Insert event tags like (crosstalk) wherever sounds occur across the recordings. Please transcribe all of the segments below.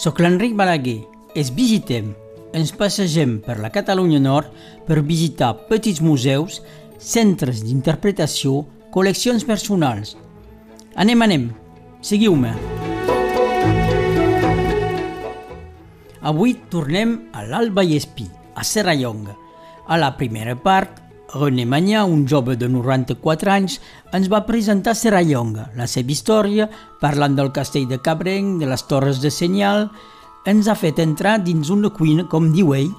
Soc l'Enric Balaguer. Es visitem. Ens passegem per la Catalunya Nord per visitar petits museus, centres d'interpretació, col·leccions personals. Anem, anem. Seguiu-me. Avui tornem a l'Alt Vallespí, a Serrallonga. A la primera part, René Magnà, un jove de 94 anys, ens va presentar Serrallonga, la seva història, parlant del castell de Cabrenc, de les torres de senyal, ens ha fet entrar dins una cuina, com diu ell,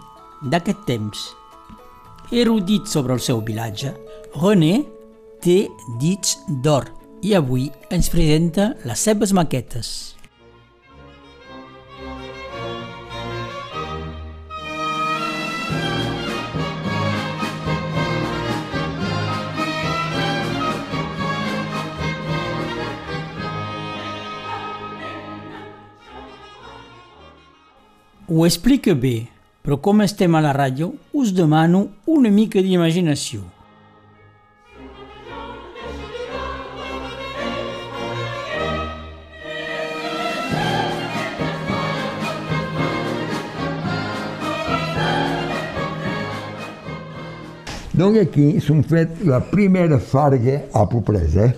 d'aquest temps. Erudit sobre el seu vilatge, René té dits d'or i avui ens presenta les seves maquetes. Ho explica bé, però com estem a la ràdio, us demano una mica d'imaginació. Donc aquí s'han fet la primera farga a Poprès, eh?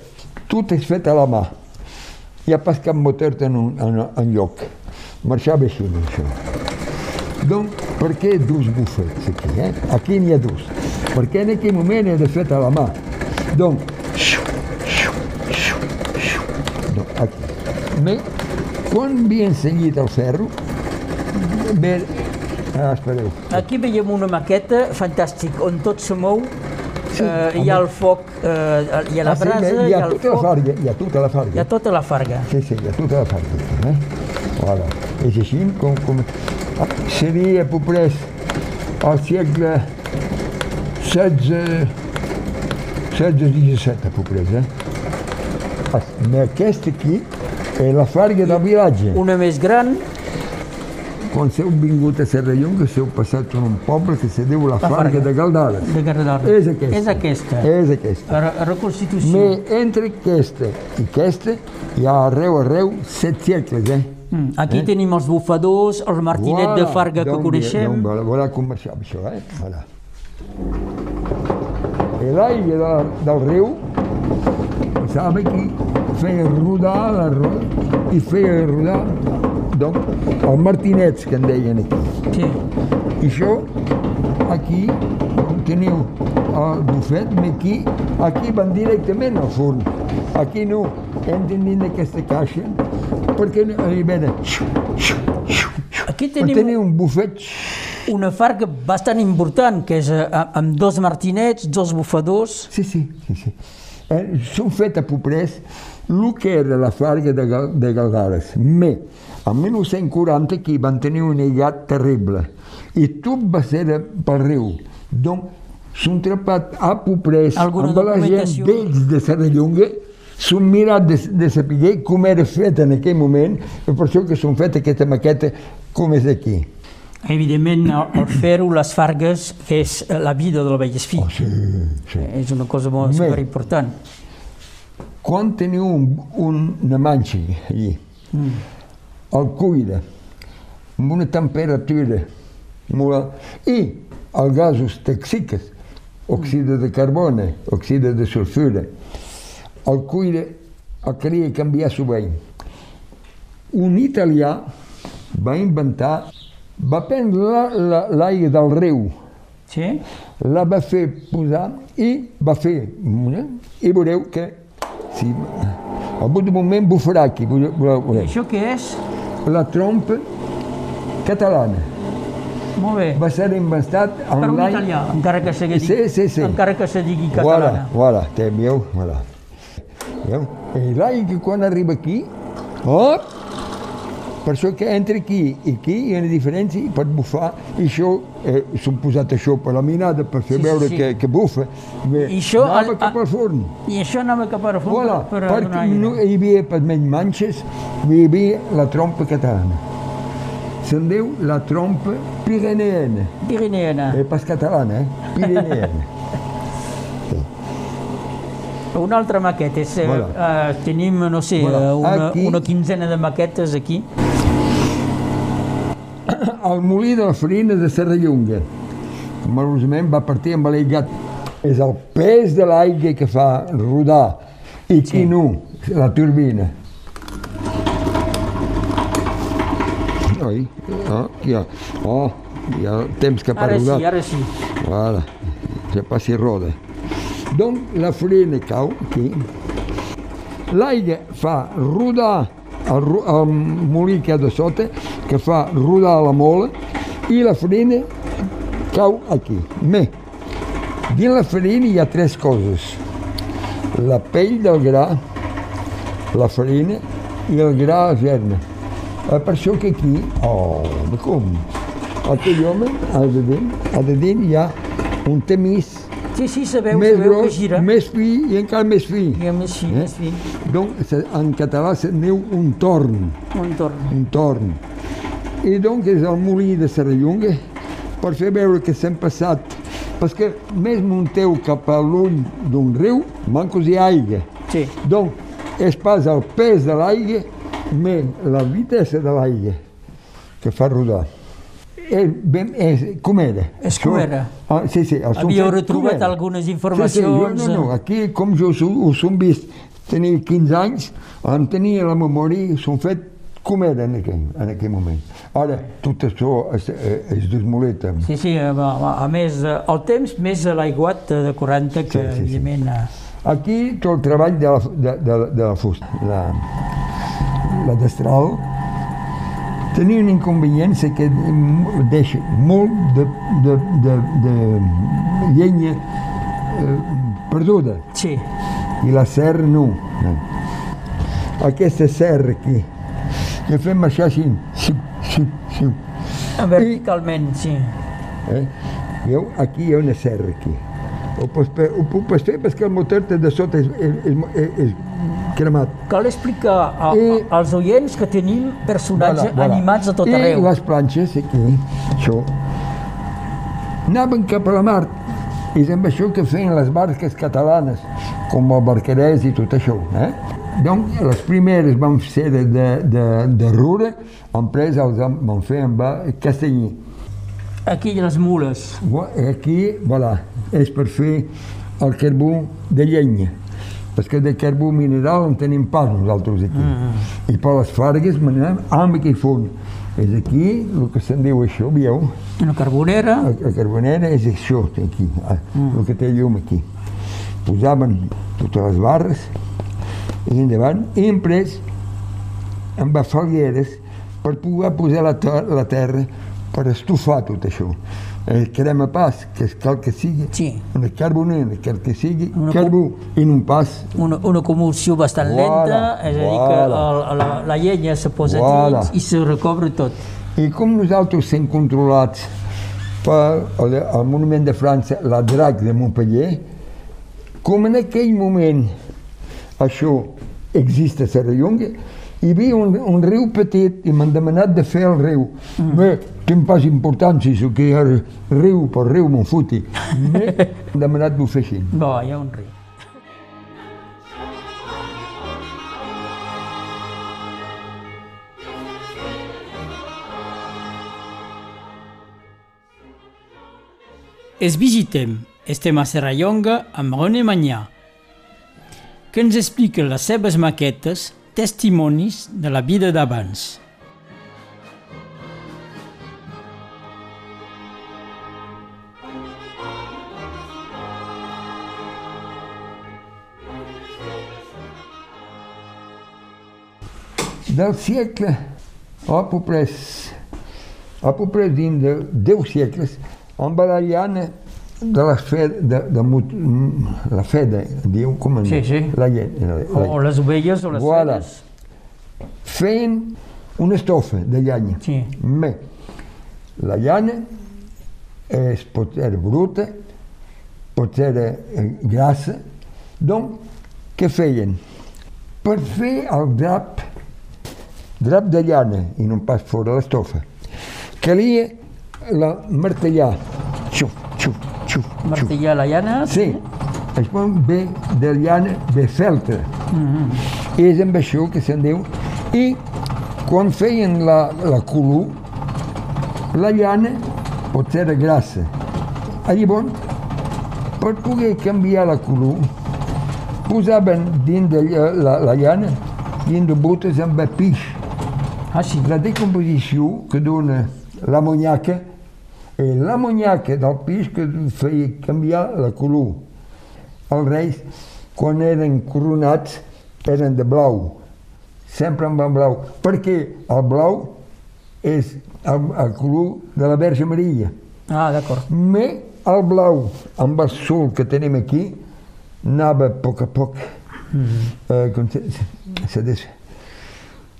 Tot és fet a la mà. Hi ha pas cap motor en, un, en, en lloc. Marxava així, això. Donc, per què dos bufets aquí? Eh? Aquí n'hi ha dos. Perquè en aquell moment era fet a la mà. Donc, donc aquí. Mais, quan havia ensenyat el ferro, bé, ah, espereu. Aquí veiem una maqueta fantàstica on tot se mou, Sí, eh, hi ha el foc, eh, hi ha la Ah, sí, brasa, hi hi ha ha el tota la foc, farga, hi ha tota la hi ha farga. tota la farga. Sí, sí, hi ha tota la farga. Eh? Voilà. És així com, com... Seria Poprès al segle XVI, XVI-XVII, a Poprès, eh? Ma aquesta aquí és la farga del vilatge. Una més gran, Quan heu vingut a Serrallonga, heu passat per un poble que se diu la La farga Farga. de Galdales. de Gardar. És aquesta. És aquesta. És aquesta. A, a reconstitució. Me, entre aquesta i aquesta hi ha arreu, arreu, set cercles, eh? Mm. Aquí tenim els bufadors, el martinet de farga que coneixem. ve- Voilà com marxava això, eh? Voilà. I l'aigua de, del riu, sabe que feia rodar la roda i feia rodar doncs, els martinets que en deien aquí. Sí. I això, aquí, com teniu el bufet, aquí, aquí van directament al forn. Aquí no, entren dins d'aquesta caixa, perquè a veure, Aquí tenim tenir un bufet, una farga bastant important, que és eh, amb dos martinets, dos bufadors. sí, sí, sí, sí. Eh, són fet a Poprès el que era la farga de, de Galgares. Me, en 1940 aquí van tenir un aïllat terrible i tot va ser pel riu. Donc s'han trepat a Poprès amb la gent vells de Serrallonga s'han mirat de, de saber com era fet en aquell moment i per això que s'han fet aquesta maqueta com és aquí. Evidentment, el, el fer-ho, les fargues, és la vida del Vallespí. Oh, sí, sí. És una cosa molt Bé. superimportant. Quan teniu un, un, una manxa allí, Mm. El cuida amb una temperatura molt i els gasos tòxics, òxide de carboni, òxide de sulfura, el cuida el calia canviar sovint. Un italià va inventar, va prendre la- la- l'aigua del riu, Sí? la va fer posar i va fer i veureu que si, al bout d'un moment bufarà aquí, veureu, veureu. Això què és? La trompa catalana Molt bé. va ser inventat Per en un l'any... italià, encara que se digui, Sí, sí, sí. encara que se digui Voilà, catalana. voilà, te veieu? Voilà. Veieu? I l'aigua que quan arriba aquí, oh, per això que entre aquí i aquí hi ha una diferència i pot bufar i això, eh, s'han posat això per la minada per fer Sí, veure sí. que, que bufa. Bé, I això anava al- cap a- al forn. I això anava cap a fons Voilà, per, per perquè no hi havia per menys manxes, hi havia la trompa catalana. Se'n diu la trompa pireneana, Pirineana. eh, pas catalana, eh? Pireneana. (laughs) Una altra maqueta. És, eh, Voilà. eh, tenim, no sé, Voilà. eh, una, Aquí- una quinzena de maquetes aquí. (coughs) al molí de la farina de Serrallonga. Malosament va partir amb l'aigat. És el pes de l'aigua que fa rodar i sí. quinu, la turbina. Oi, oh, ja, oh, ja temps que per Ara rodar. sí, ara sí. Voilà, ja passi roda. Donc la farina cau aquí. L'aigua fa rodar el, el molí que de sota, que fa rodar la mola, i la farina cau aquí. Bé, dins la farina hi ha tres coses. La pell del gra, la farina i el gra gerna. Per això que aquí, oh, com? Aquell home, a de dins, a de dins hi ha un temís Sí, sí, sabeu, més sabeu que gros, gira. més fi i encara més fi. I més fi, Eh? més fi. Donc, se- en català se'n diu un torn, Un torn. un torn. I donc és el molí de Serrallonga per fer veure que s'han passat, perquè més munteu cap a l'ull d'un riu, mancos hi ha aigua. Sí. Donc, és pas el pes de l'aigua, més la vitesa de l'aigua que fa rodar. És, ben, és, com era? És com era. Ah, sí, sí. Havíeu retrobat algunes Sí, sí, jo, informacions, no, no, eh? aquí, com jo us, us hem vist tenir 15 anys, em tenia la memòria, s'han fet com era en aquell, en aquell moment. Ara, tot això es, eh, es desmoleta. Sí, sí, a, a, a més, eh, el temps més a l'aiguat eh, de 40, que Sí, sí, sí. evidentment... eh, Aquí tot el treball de la, de, de, de la fusta, la, la destral, tenia un inconvenient és que deixa molt de, de, de, de llenya eh, perduda Sí, i la serra no. Aquesta serra aquí, que fem marxar així, xiu, xiu, xiu. verticalment, sí. Eh? Veieu? Aquí hi ha una serra aquí. Ho, pots, ho puc fer perquè el motor de sota és, és, és, és cremat. Cal explicar a, I- a, als oients que tenim personatges animats a tot I arreu. les planxes aquí, això, anaven cap a la mar. I és amb això que feien les barques catalanes, com el Barcarès i tot això. Eh? Donc, les primeres van ser de, de, de, de Rura, després els van fer amb eh, Castellí. Aquí les mules. Aquí, voilà, és per fer el carbó de llenya. Perquè de carbó mineral en tenim pas nosaltres aquí. I per les fargues manem amb aquell fons. És aquí el que se'n diu això, veieu? Una carbonera. La, la carbonera és això, aquí, ah, el que té llum aquí. Posaven totes les barres i endavant, i després amb falgueres per poder posar la, ter la terra per estufar tot això. El crema pas, que és cal que sigui Sí. una carbonera, cal que sigui Una carbó i un pas. Una, una commoció bastant Voilà, lenta, és a dir que el, la, la llenya se posa Voilà. dins i se recobra tot. I com nosaltres estem controlats per el, el Monument de França, la Drac de Montpellier, com en aquell moment això existe a Serrallonga, hi havia un, un riu petit i m'han demanat de fer el riu. Mm. Bé, té pas importància, això que hi ha riu per riu, foti. Bé, m'han demanat d'ho fer així. Bo, hi ha un riu. Es visitem, estem a Serrallonga amb René Magnà, que ens explica les seves maquetes, testimonis de la vida d'abans. del siècle, a peu a peu dins de 10 siècles, amb la llana de la fe de, de, mm, la fe de, diu, com en Sí, sí. La llana. La, O, o les ovelles o les Voilà. fedes. Feien una estofa de llana. Sí. Bé, la llana és, pot ser bruta, pot ser eh, grassa, doncs, què feien? Per fer el drap, drap de llana, i no pas fora l'estofa, calia la martellar, xuf, xuf, xuf. Martillar la llana. Sí, això ve de llana de feltre. I és amb això que se'n diu. I quan feien la, la color, La llana pot ser grassa. Llavors, per poder canviar la color, posaven dins de lla- la, la llana, dins de botes amb pix. Ah, sí. La decomposició que dona l'amonyaca és l'amonyaca del peix que feia canviar la color. Els reis, quan eren coronats, eren de blau, sempre amb el blau, perquè el blau és el, el color de la Verge Maria. Ah, d'acord. Me el blau amb el sol que tenim aquí anava a poc a poc eh, com se, se.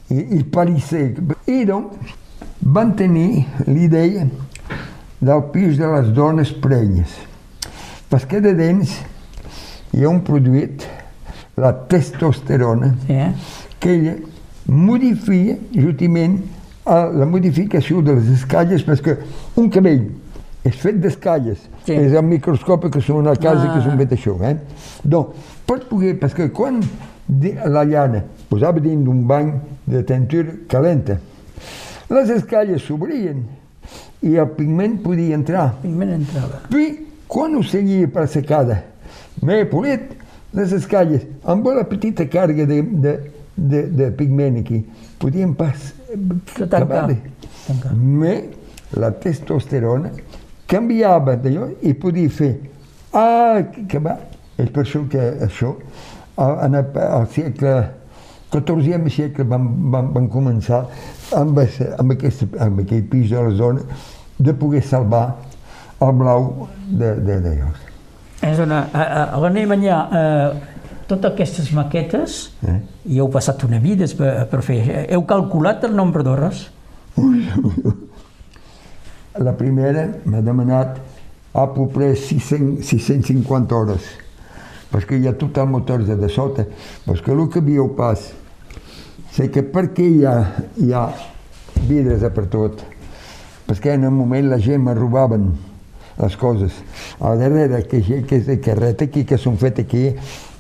I, i parissé. I doncs van tenir l'idea del pis de les dones prenyes. Perquè de dents hi ha un produït, la testosterona, Sí, que ella modifica justament a la modificació de les escalles perquè un cabell és fet d'escalles, Sí. és el microscopi que són a casa Ah. que són fet això. Eh? Donc, per poder, perquè quan la llana posava dins d'un bany de tintura calenta, les escalles s'obrien i el pigment podia entrar. Pigment entrava. Puis, quan ho seguia per secada, m'he polit les escalles amb la petita càrrega de, de, de, de pigment aquí. Podíem pas acabar de-. Me la testosterona canviava d'allò i podia fer ah, que va. És per això que això en el, al segle 14è segle van, van, van començar amb, amb, aquest, amb aquell pis de la zona de poder salvar el blau de, de, d'allò. És una... A, a, René Manyà, eh, totes aquestes maquetes, Eh? i heu passat una vida per, per fer. Heu calculat el nombre d'hores? La primera m'ha demanat a peu près 600, 650 hores, perquè hi ha tot el motor de sota, perquè el que viu pas, és que perquè hi ha, hi ha vidres a per tot, perquè en un moment la gent me robaven les coses. A darrere, que, que és de carreta aquí, que són fet aquí,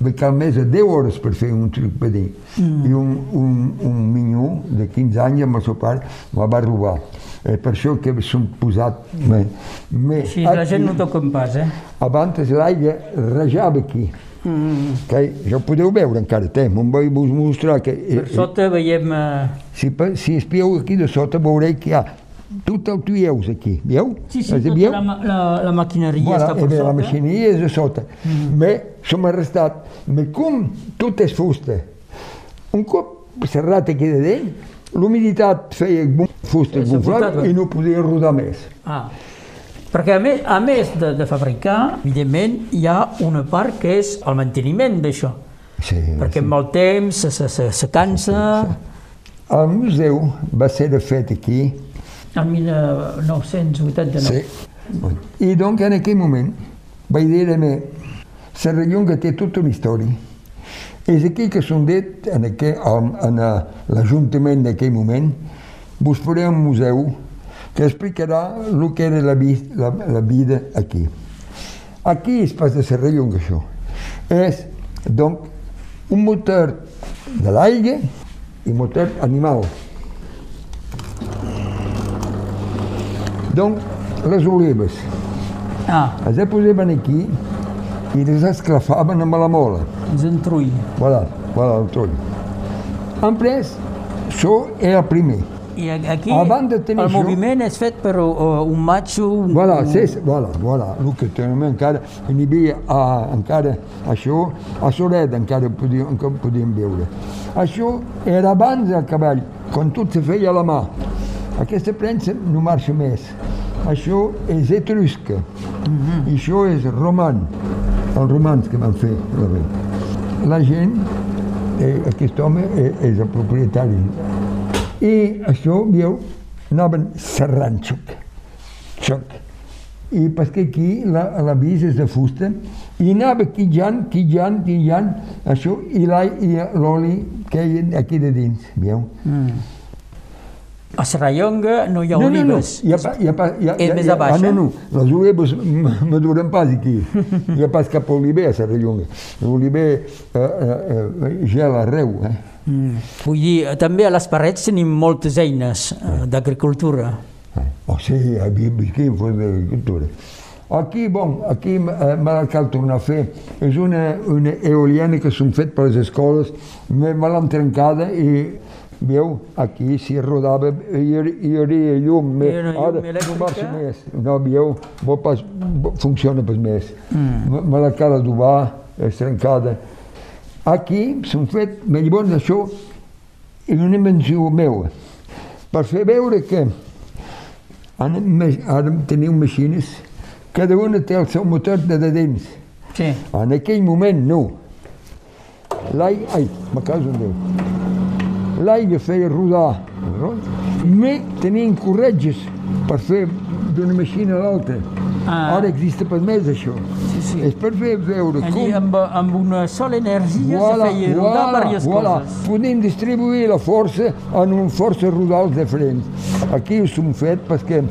ve cal més de 10 hores per fer un truc per dir. Mm. I un, un, un minyó de 15 anys amb el seu pare me va robar. És per això que s'han posat... Me, me, Sí, la gent no toca en pas, eh? Abans l'aigua rajava aquí. Mm. Que ja ho podeu veure encara, té, me'n vull vos mostrar que... Per sota veiem... Eh... Si, si espieu aquí de sota veureu que hi ha tot el tuieus aquí, veieu? Sí, sí, tota la, la, la maquinària Voilà, està per eh sota. la machineria és de sota. Mm. Me som arrestat. Me com tot és fusta. Un cop serrat aquí de dent, l'humiditat feia fusta gonflada i no podia rodar més. Ah. Perquè a més, a més de, de fabricar, evidentment, hi ha una part que és el manteniment d'això. Sí, Perquè amb el temps se, se, se, se cansa... El museu va ser fet aquí El 1989. Sí. I doncs en aquell moment vaig dir-me, Serrallonga té tota una història. És aquí que s'han dit, en, aquell, en, en eh, l'Ajuntament d'aquell moment, vos faré un museu que explicarà el que era la, vi, la, la vida aquí. Aquí és pas de Serrallonga, això. És, doncs, un motor de l'aigua i motor animal. Donc, les olives, Ah, les posaven aquí i les esclafaven amb la mola. ens entrull. Voilà, voilà el toll. En pres, això era el primer. I a- aquí de tenir el això- moviment és fet per uh, un matxo... Un, Voilà, un... sí, voilà, voilà, el que tenim encara, n'hi havia ah, encara això, a Soret encara podíem, encara podíem veure. Això era abans del cavall, quan tot se feia a la mà. Aquesta premsa no marxa més. Això és etrusca, i això és roman, els romans que van fer la. La gent, eh, aquest home eh, és el propietari, i això, veieu, anaven serrant xuc, xuc. I perquè aquí la, la vis és de fusta, i anava quitjant, quitjant, quitjant, això, i l'oli que hi ha aquí de dins, veieu? Mm. A Serrallonga no hi ha no, no, no, olives. hi ha, hi ha, hi ha, És hi ha, més a baix, Ah, no, eh? no, les olives (laughs) m- maduren pas aquí. (laughs) Hi ha pas cap oliver a Serrallonga. L'oliver eh, eh, eh, gela arreu, eh? Mm. Vull dir, també a les parets tenim moltes eines eh, d'agricultura. O sigui, havia viscut en fos d'agricultura. Aquí, bon, aquí eh, me la cal tornar a fer. És una, una eoliana que s'han fet per les escoles, me, me l'han trencada i Veu, aquí si rodava hi, hi hauria llum, Hi ha llum ara no elèctrica? marxa més. No, veu, bo pas, bo, funciona pas més. Mm. Me, me la cal adobar, és trencada. Aquí s'han fet, llavors això, és una invenció meva, per fer veure que ara, ara teniu màquines, cada una té el seu motor de, de dins. Sí. En aquell moment no. L'aigua, ai, me caso en Déu. L'aigua feia rodar, no? me tenien corretges per fer d'una màquina a l'altra. Ah. Ara existe per més això. Sí. És per fer veure Allí com... amb, amb una sola energia Voilà, se feia rodar voilà, diverses voilà. coses. Podem distribuir la força en un forces rodals diferents. Aquí ho som fet perquè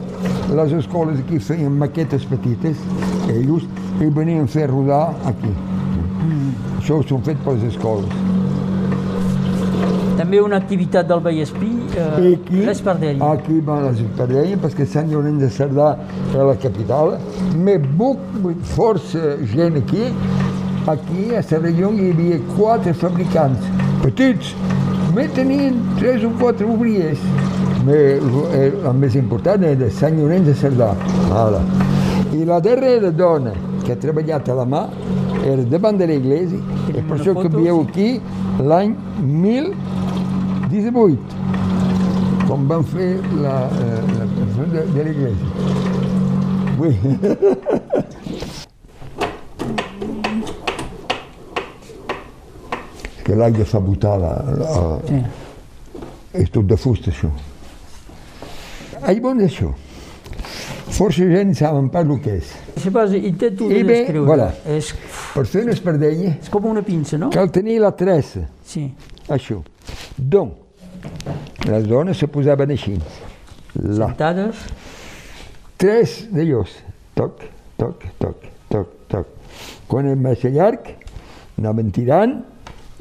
les escoles aquí feien maquetes petites, ells, i venien a fer rodar aquí. Això ho som fet per les escoles. També una activitat del Vallespí, eh, aquí, l'Espardell. aquí va les Espardella, perquè Sant Llorenç de Cerdà és la capital. Me buc força gent aquí. Aquí a Serrallong hi havia quatre fabricants petits. Me tenien tres o quatre obriers. Me, el, el més important era Sant Llorenç de Cerdà. Voilà. I la darrera dona que ha treballat a la mà era davant de l'església, i per això que veieu aquí l'any 1018 com van fer la, eh, la persona de, de l'església. Oui. que (laughs) l'aigua fa botar la, la, Sí. és tot de fusta, això. Ai, bon això. Força gent saben pas el que és. Si pas, intento I bé, descriure. voilà. És, Per fer una espardenya és com una pinça, no? cal tenir la tressa, Sí. això. Donc, les dones se posaven així. La. Sentades. Tres d'ells. Toc, toc, toc, toc, toc. Quan era massa llarg, anaven tirant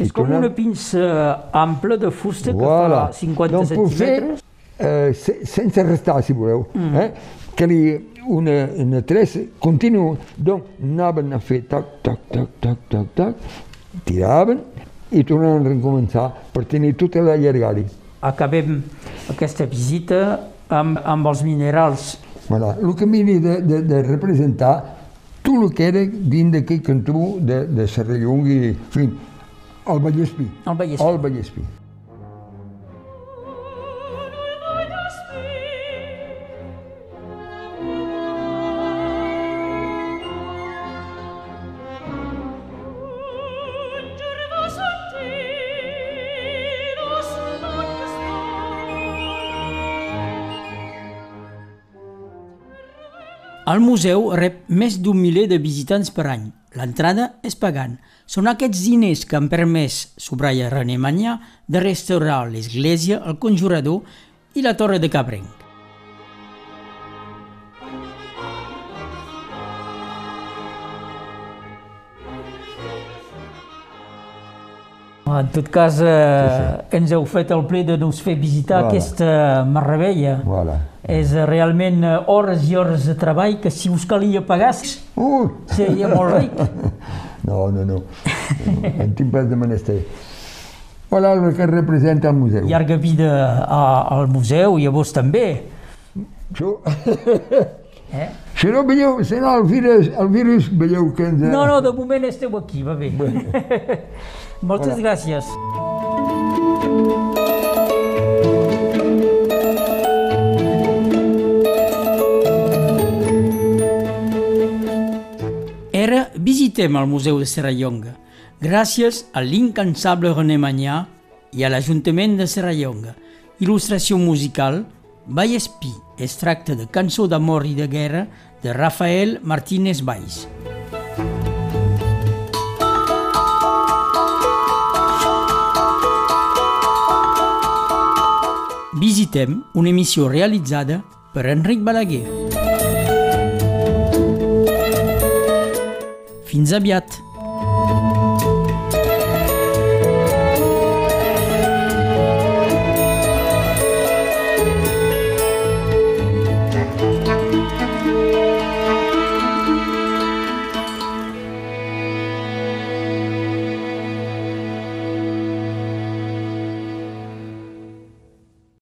És com una pinça ampla de fusta que Voilà. fa 50 doncs centímetres. eh, se, sense restar, si voleu, Mm. eh? que li una, una tressa continua, doncs anaven a fer toc, toc, toc, toc, toc, toc, tiraven i tornaven a recomençar per tenir tota la llargària. Acabem aquesta visita amb, amb els minerals. Voilà. El que miri de, de, de representar tot el que era dins d'aquell cantó de, de Serrallong i, en fi, el Vallespí. El Vallespí. El Vallespí. El museu rep més d'un miler de visitants per any. L'entrada és pagant. Són aquests diners que han permès, subratlla René Magnà, de restaurar l'església, el conjurador i la torre de Cabrenc. En tot cas, eh, ens heu fet el ple de nos fer visitar Voilà. aquesta meravella. Voilà. És eh, realment eh, hores i hores de treball que si us calia pagar Ui! seria molt ric. (laughs) No, no, no. En tinc pas de menester. Voilà el que representa el museu. Llarga vida a- al museu i a vos també. Això, (laughs) Eh? si no veieu, si no el virus, el virus veieu que ens... No, no, de moment esteu aquí, va bé. (laughs) Moltes Voilà. gràcies. Visitem el Museu de Serrallonga, gràcies a l'incansable René Magnà i a l'Ajuntament de Serrallonga. Il·lustració musical, Vallespí, es tracta de Cançó d'amor i de guerra de Rafael Martínez Valls. Visitem una emissió realitzada per Enric Balaguer. Finza biat.